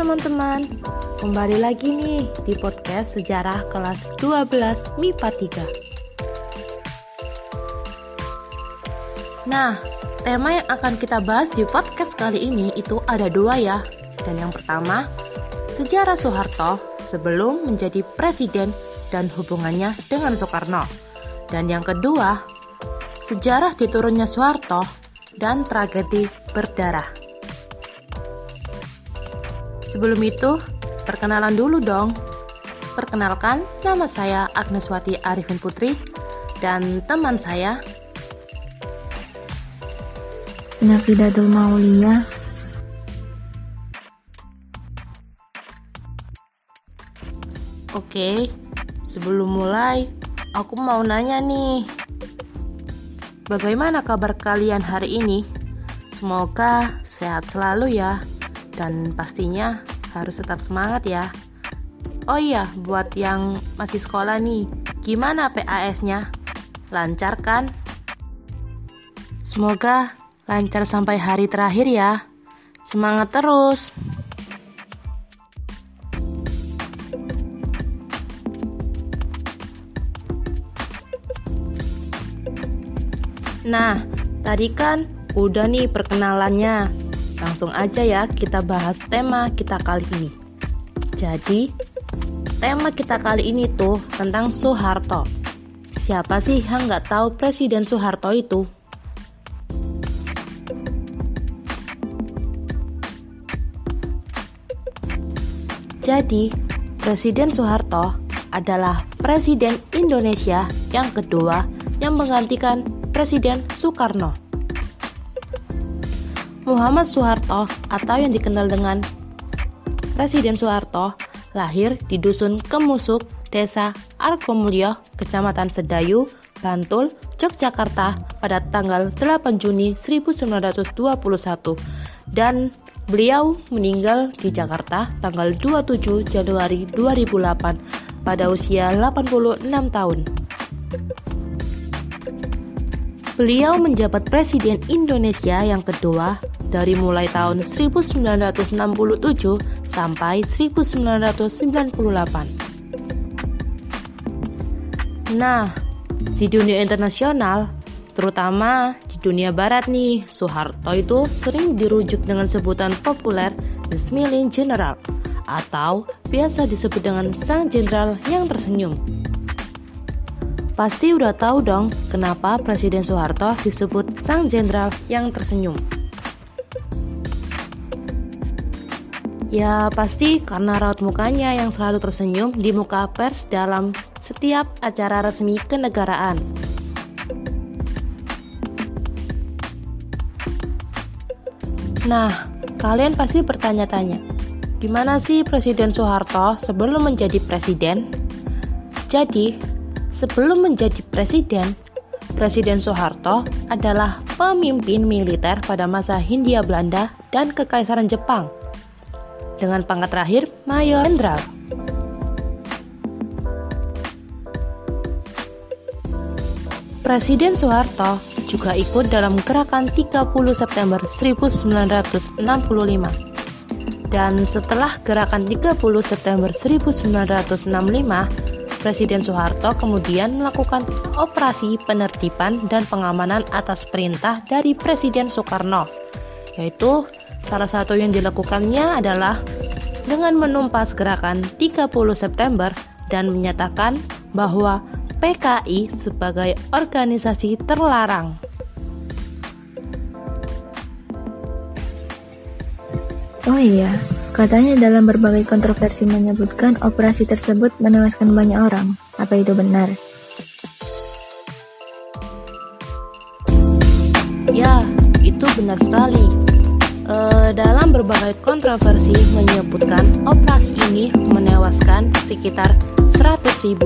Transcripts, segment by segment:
Teman-teman, kembali lagi nih di podcast sejarah kelas 12 MIPA 3. Nah, tema yang akan kita bahas di podcast kali ini itu ada dua ya. Dan yang pertama, sejarah Soeharto sebelum menjadi presiden dan hubungannya dengan Soekarno. Dan yang kedua, sejarah diturunnya Soeharto dan tragedi berdarah. Sebelum itu, perkenalan dulu dong. Perkenalkan, nama saya Agneswati Arifin Putri dan teman saya Nafidatul Maulia Oke, sebelum mulai, aku mau nanya nih. Bagaimana kabar kalian hari ini? Semoga sehat selalu ya dan pastinya harus tetap semangat ya. Oh iya, buat yang masih sekolah nih, gimana PAS-nya? Lancar kan? Semoga lancar sampai hari terakhir ya. Semangat terus. Nah, tadi kan udah nih perkenalannya. Langsung aja ya kita bahas tema kita kali ini. Jadi, tema kita kali ini tuh tentang Soeharto. Siapa sih yang nggak tahu Presiden Soeharto itu? Jadi, Presiden Soeharto adalah Presiden Indonesia yang kedua yang menggantikan Presiden Soekarno. Muhammad Soeharto atau yang dikenal dengan Presiden Soeharto lahir di Dusun Kemusuk, Desa Argomulyo, Kecamatan Sedayu, Bantul, Yogyakarta pada tanggal 8 Juni 1921 dan beliau meninggal di Jakarta tanggal 27 Januari 2008 pada usia 86 tahun. Beliau menjabat Presiden Indonesia yang kedua dari mulai tahun 1967 sampai 1998. Nah, di dunia internasional, terutama di dunia barat nih, Soeharto itu sering dirujuk dengan sebutan populer The Smiling General atau biasa disebut dengan Sang Jenderal yang tersenyum. Pasti udah tahu dong kenapa Presiden Soeharto disebut Sang Jenderal yang tersenyum. Ya pasti karena raut mukanya yang selalu tersenyum di muka pers dalam setiap acara resmi kenegaraan. Nah, kalian pasti bertanya-tanya, gimana sih Presiden Soeharto sebelum menjadi presiden? Jadi, sebelum menjadi presiden, Presiden Soeharto adalah pemimpin militer pada masa Hindia Belanda dan Kekaisaran Jepang dengan pangkat terakhir Mayor Jenderal. Presiden Soeharto juga ikut dalam gerakan 30 September 1965. Dan setelah gerakan 30 September 1965, Presiden Soeharto kemudian melakukan operasi penertiban dan pengamanan atas perintah dari Presiden Soekarno, yaitu Salah satu yang dilakukannya adalah dengan menumpas gerakan 30 September dan menyatakan bahwa PKI sebagai organisasi terlarang. Oh iya, katanya dalam berbagai kontroversi menyebutkan operasi tersebut menewaskan banyak orang. Apa itu benar? Ya, itu benar sekali dalam berbagai kontroversi menyebutkan operasi ini menewaskan sekitar 100.000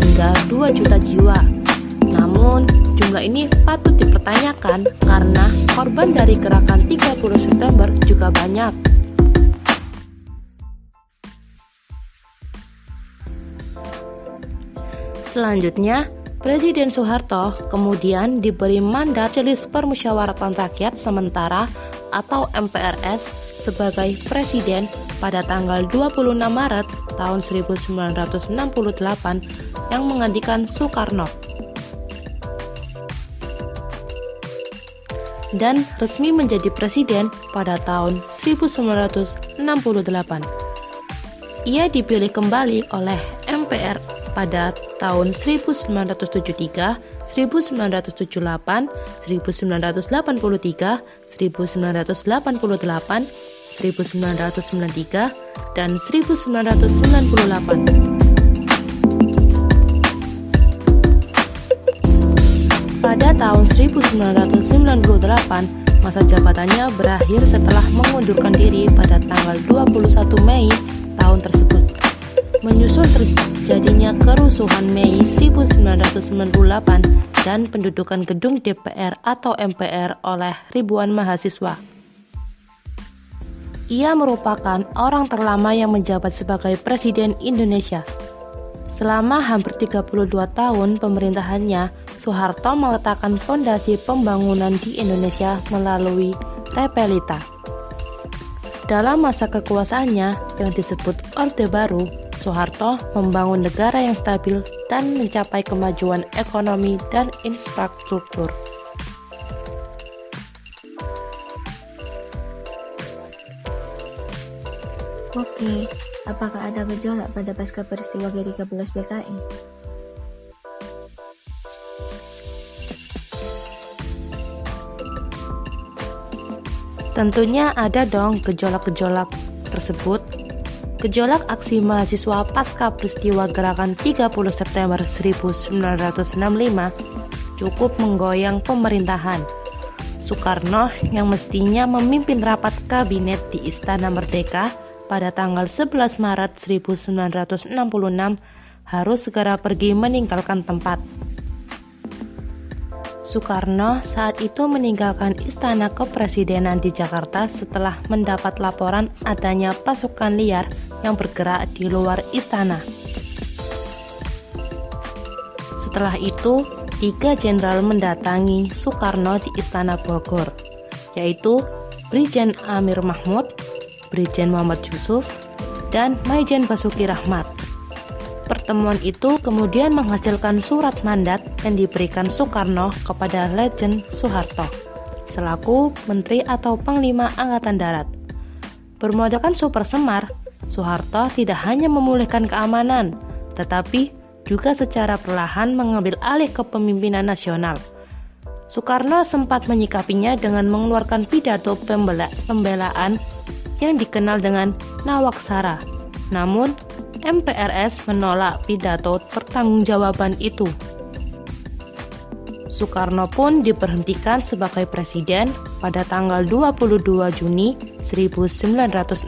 hingga 2 juta jiwa. Namun, jumlah ini patut dipertanyakan karena korban dari gerakan 30 September juga banyak. Selanjutnya, Presiden Soeharto kemudian diberi mandat Jelis Permusyawaratan Rakyat sementara atau MPRS sebagai presiden pada tanggal 26 Maret tahun 1968 yang menggantikan Soekarno. Dan resmi menjadi presiden pada tahun 1968. Ia dipilih kembali oleh MPR pada tahun 1973, 1978, 1983, 1988, 1993, dan 1998. Pada tahun 1998, masa jabatannya berakhir setelah mengundurkan diri pada tanggal 21 Mei tahun tersebut. Menyusul terjadinya kerusuhan Mei 1998 dan pendudukan gedung DPR atau MPR oleh ribuan mahasiswa. Ia merupakan orang terlama yang menjabat sebagai Presiden Indonesia. Selama hampir 32 tahun pemerintahannya, Soeharto meletakkan fondasi pembangunan di Indonesia melalui Repelita. Dalam masa kekuasaannya yang disebut Orde Baru, Soeharto membangun negara yang stabil dan mencapai kemajuan ekonomi dan infrastruktur. Oke, apakah ada gejolak pada pasca peristiwa G13 PKI? Tentunya ada dong gejolak-gejolak tersebut. Gejolak aksi mahasiswa pasca peristiwa gerakan 30 September 1965 cukup menggoyang pemerintahan. Soekarno yang mestinya memimpin rapat kabinet di Istana Merdeka pada tanggal 11 Maret 1966 harus segera pergi meninggalkan tempat. Soekarno saat itu meninggalkan istana kepresidenan di Jakarta setelah mendapat laporan adanya pasukan liar yang bergerak di luar istana. Setelah itu, tiga jenderal mendatangi Soekarno di Istana Bogor, yaitu Brigjen Amir Mahmud, Brigjen Muhammad Yusuf, dan Maijen Basuki Rahmat. Pertemuan itu kemudian menghasilkan surat mandat yang diberikan Soekarno kepada Legend Soeharto selaku Menteri atau Panglima Angkatan Darat. Bermodalkan Super Semar, Soeharto tidak hanya memulihkan keamanan, tetapi juga secara perlahan mengambil alih kepemimpinan nasional. Soekarno sempat menyikapinya dengan mengeluarkan pidato pembela pembelaan yang dikenal dengan Nawaksara. Namun, MPRS menolak pidato pertanggungjawaban itu. Soekarno pun diberhentikan sebagai presiden pada tanggal 22 Juni 1966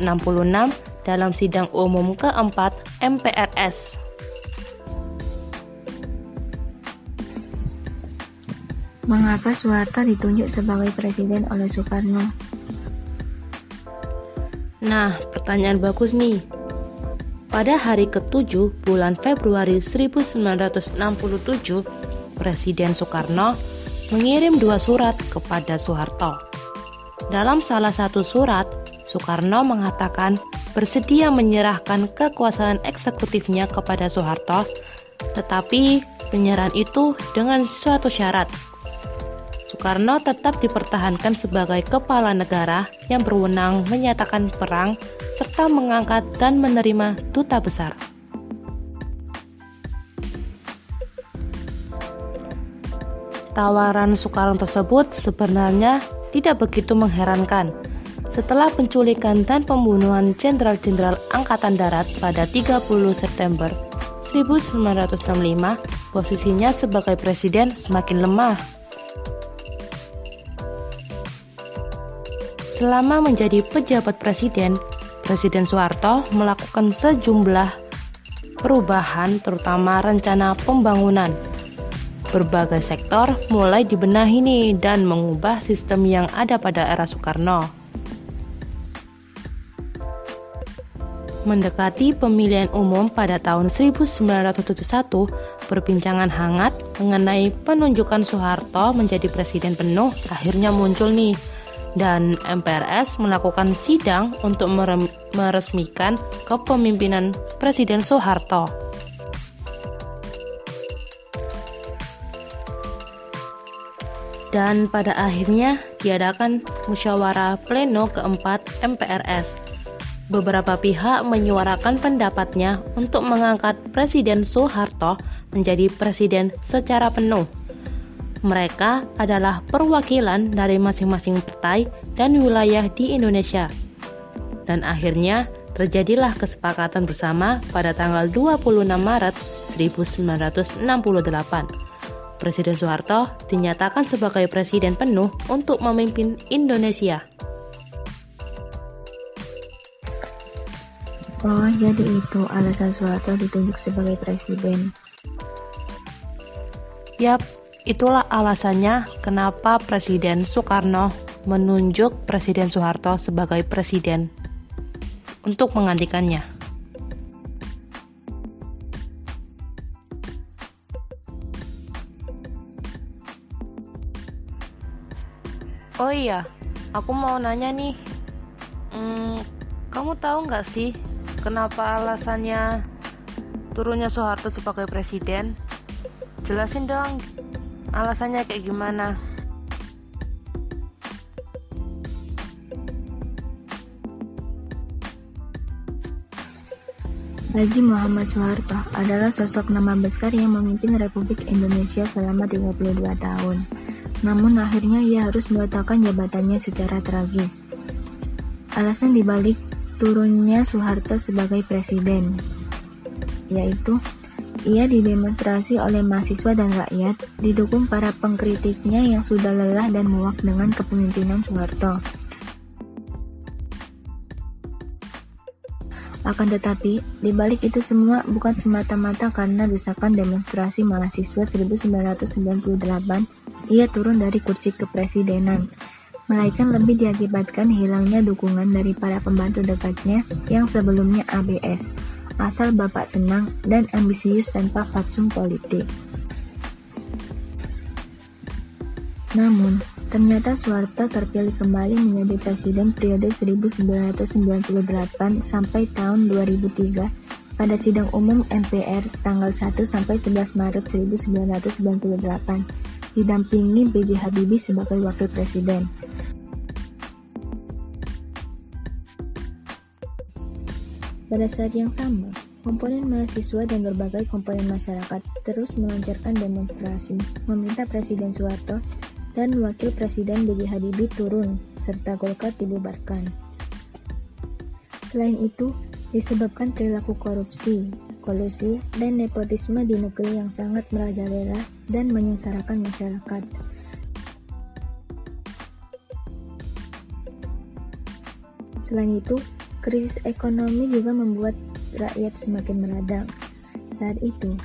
dalam sidang umum keempat MPRS. Mengapa Soeharto ditunjuk sebagai presiden oleh Soekarno? Nah, pertanyaan bagus nih. Pada hari ke-7 bulan Februari 1967, Presiden Soekarno mengirim dua surat kepada Soeharto. Dalam salah satu surat, Soekarno mengatakan bersedia menyerahkan kekuasaan eksekutifnya kepada Soeharto, tetapi penyerahan itu dengan suatu syarat, Soekarno tetap dipertahankan sebagai kepala negara yang berwenang menyatakan perang serta mengangkat dan menerima duta besar. Tawaran Soekarno tersebut sebenarnya tidak begitu mengherankan. Setelah penculikan dan pembunuhan jenderal-jenderal Angkatan Darat pada 30 September 1965, posisinya sebagai presiden semakin lemah Selama menjadi pejabat presiden, Presiden Soeharto melakukan sejumlah perubahan terutama rencana pembangunan. Berbagai sektor mulai dibenahi nih dan mengubah sistem yang ada pada era Soekarno. Mendekati pemilihan umum pada tahun 1971, perbincangan hangat mengenai penunjukan Soeharto menjadi presiden penuh akhirnya muncul nih dan MPRS melakukan sidang untuk meresmikan kepemimpinan Presiden Soeharto. Dan pada akhirnya diadakan musyawarah pleno keempat MPRS. Beberapa pihak menyuarakan pendapatnya untuk mengangkat Presiden Soeharto menjadi presiden secara penuh. Mereka adalah perwakilan dari masing-masing partai dan wilayah di Indonesia. Dan akhirnya terjadilah kesepakatan bersama pada tanggal 26 Maret 1968. Presiden Soeharto dinyatakan sebagai presiden penuh untuk memimpin Indonesia. Oh, jadi itu alasan Soeharto ditunjuk sebagai presiden. Yap, itulah alasannya kenapa Presiden Soekarno menunjuk Presiden Soeharto sebagai presiden untuk menggantikannya. Oh iya, aku mau nanya nih, hmm, kamu tahu nggak sih Kenapa alasannya turunnya Soeharto sebagai presiden? Jelasin dong alasannya kayak gimana. Haji Muhammad Soeharto adalah sosok nama besar yang memimpin Republik Indonesia selama 32 tahun. Namun akhirnya ia harus meletakkan jabatannya secara tragis. Alasan dibalik turunnya Soeharto sebagai presiden, yaitu ia didemonstrasi oleh mahasiswa dan rakyat, didukung para pengkritiknya yang sudah lelah dan muak dengan kepemimpinan Soeharto. Akan tetapi, di balik itu semua bukan semata-mata karena desakan demonstrasi mahasiswa 1998, ia turun dari kursi kepresidenan melainkan lebih diakibatkan hilangnya dukungan dari para pembantu dekatnya yang sebelumnya ABS, asal bapak senang dan ambisius tanpa fatsum politik. Namun, ternyata Soeharto terpilih kembali menjadi presiden periode 1998 sampai tahun 2003 pada sidang umum MPR tanggal 1 sampai 11 Maret 1998 didampingi B.J. Habibie sebagai wakil presiden. Pada saat yang sama, komponen mahasiswa dan berbagai komponen masyarakat terus melancarkan demonstrasi, meminta Presiden Soeharto dan Wakil Presiden B.J. Habibie turun, serta Golkar dibubarkan. Selain itu, disebabkan perilaku korupsi, kolusi, dan nepotisme di negeri yang sangat merajalela dan menyengsarakan masyarakat. Selain itu, krisis ekonomi juga membuat rakyat semakin meradang. Saat itu,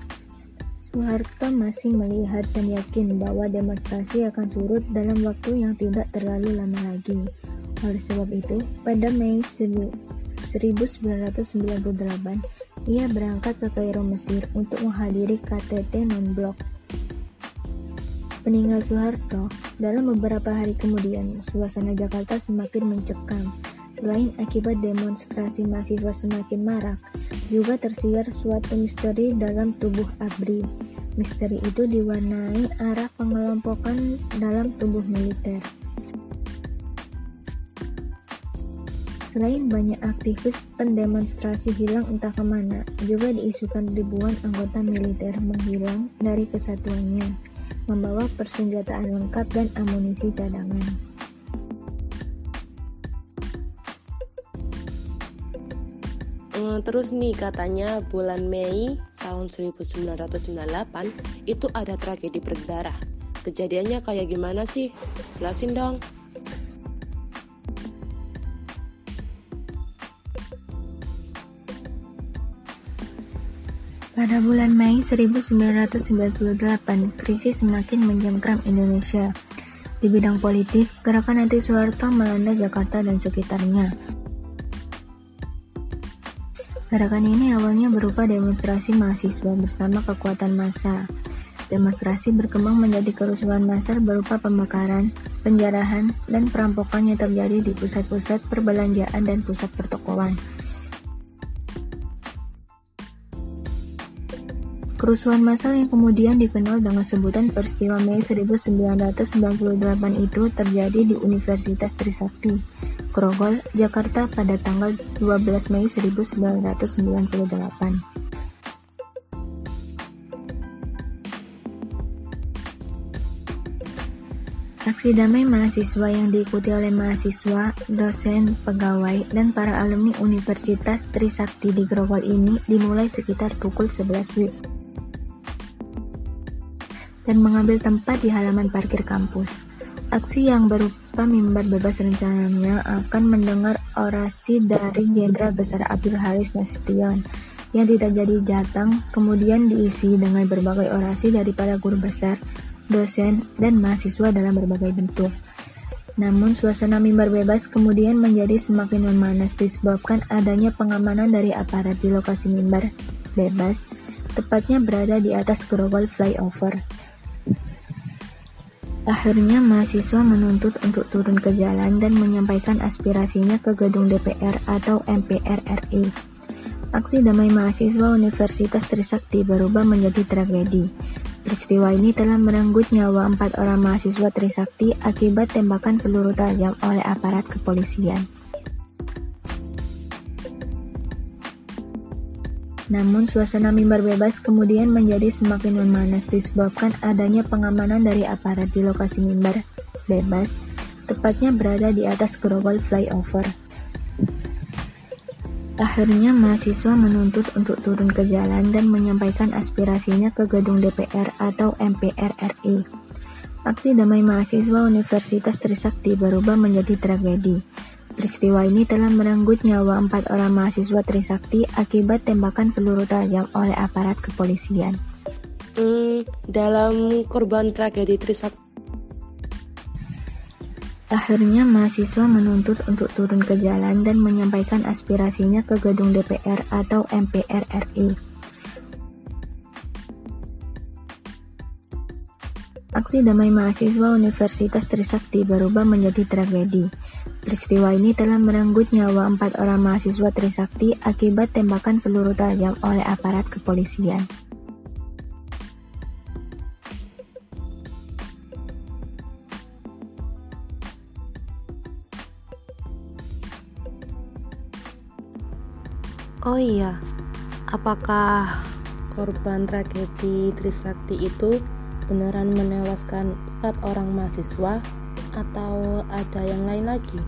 Soeharto masih melihat dan yakin bahwa demonstrasi akan surut dalam waktu yang tidak terlalu lama lagi. Oleh sebab itu, pada Mei 1998, ia berangkat ke Kairo Mesir untuk menghadiri KTT non-blok. Peninggal Soeharto, dalam beberapa hari kemudian, suasana Jakarta semakin mencekam. Selain akibat demonstrasi mahasiswa semakin marak, juga tersiar suatu misteri dalam tubuh ABRI. Misteri itu diwarnai arah pengelompokan dalam tubuh militer. Selain banyak aktivis pendemonstrasi hilang entah ke mana, juga diisukan ribuan anggota militer menghilang dari kesatuannya, membawa persenjataan lengkap dan amunisi cadangan. Terus nih katanya bulan Mei tahun 1998 itu ada tragedi berdarah. Kejadiannya kayak gimana sih? Jelasin dong. Pada bulan Mei 1998, krisis semakin menjamkram Indonesia. Di bidang politik, gerakan anti Soeharto melanda Jakarta dan sekitarnya. Gerakan ini awalnya berupa demonstrasi mahasiswa bersama kekuatan massa. Demonstrasi berkembang menjadi kerusuhan massa berupa pembakaran, penjarahan, dan perampokan yang terjadi di pusat-pusat perbelanjaan dan pusat pertokoan. Kerusuhan massal yang kemudian dikenal dengan sebutan peristiwa Mei 1998 itu terjadi di Universitas Trisakti. Grogol, Jakarta pada tanggal 12 Mei 1998. Aksi damai mahasiswa yang diikuti oleh mahasiswa, dosen, pegawai, dan para alumni Universitas Trisakti di Grogol ini dimulai sekitar pukul 11 WIB dan mengambil tempat di halaman parkir kampus. Aksi yang berupa mimbar bebas rencananya akan mendengar orasi dari Jenderal Besar Abdul Haris Nasution yang tidak jadi jatang, kemudian diisi dengan berbagai orasi dari para guru besar, dosen, dan mahasiswa dalam berbagai bentuk. Namun, suasana mimbar bebas kemudian menjadi semakin memanas disebabkan adanya pengamanan dari aparat di lokasi mimbar bebas, tepatnya berada di atas grogol flyover. Akhirnya mahasiswa menuntut untuk turun ke jalan dan menyampaikan aspirasinya ke gedung DPR atau MPR RI. Aksi damai mahasiswa Universitas Trisakti berubah menjadi tragedi. Peristiwa ini telah merenggut nyawa empat orang mahasiswa Trisakti akibat tembakan peluru tajam oleh aparat kepolisian. Namun suasana mimbar bebas kemudian menjadi semakin memanas disebabkan adanya pengamanan dari aparat di lokasi mimbar bebas, tepatnya berada di atas grogol flyover. Akhirnya mahasiswa menuntut untuk turun ke jalan dan menyampaikan aspirasinya ke gedung DPR atau MPR RI. Aksi damai mahasiswa Universitas Trisakti berubah menjadi tragedi. Peristiwa ini telah merenggut nyawa empat orang mahasiswa Trisakti akibat tembakan peluru tajam oleh aparat kepolisian. Hmm, dalam korban tragedi Trisakti Akhirnya mahasiswa menuntut untuk turun ke jalan dan menyampaikan aspirasinya ke gedung DPR atau MPR RI. Aksi damai mahasiswa Universitas Trisakti berubah menjadi tragedi. Peristiwa ini telah merenggut nyawa empat orang mahasiswa Trisakti akibat tembakan peluru tajam oleh aparat kepolisian. Oh iya, apakah korban tragedi Trisakti itu beneran menewaskan empat orang mahasiswa atau ada yang lain lagi?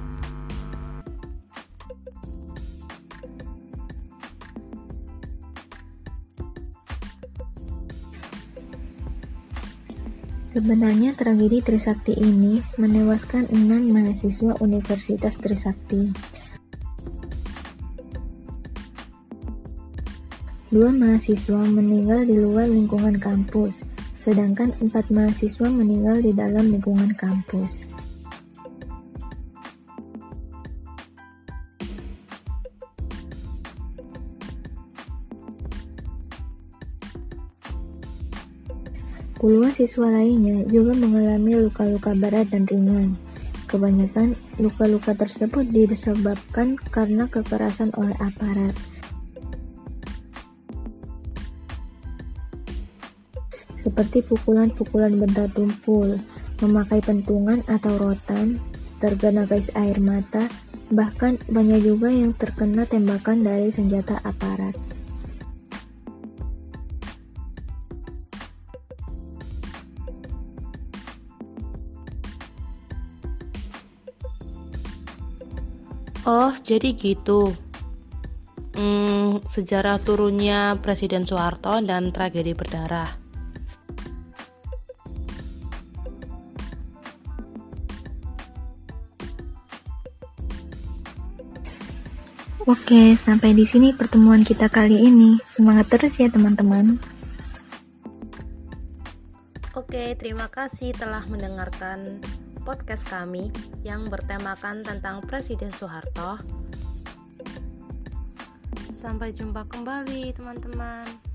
Sebenarnya tragedi Trisakti ini menewaskan enam mahasiswa Universitas Trisakti Dua mahasiswa meninggal di luar lingkungan kampus, sedangkan empat mahasiswa meninggal di dalam lingkungan kampus. Puluhan siswa lainnya juga mengalami luka-luka berat dan ringan. Kebanyakan luka-luka tersebut disebabkan karena kekerasan oleh aparat. Seperti pukulan-pukulan benda tumpul, memakai pentungan atau rotan, terkena gais air mata, bahkan banyak juga yang terkena tembakan dari senjata aparat. Oh, jadi gitu. Hmm, sejarah turunnya Presiden Soeharto dan tragedi berdarah. Oke, sampai di sini pertemuan kita kali ini. Semangat terus ya teman-teman. Oke, terima kasih telah mendengarkan podcast kami yang bertemakan tentang Presiden Soeharto. Sampai jumpa kembali, teman-teman.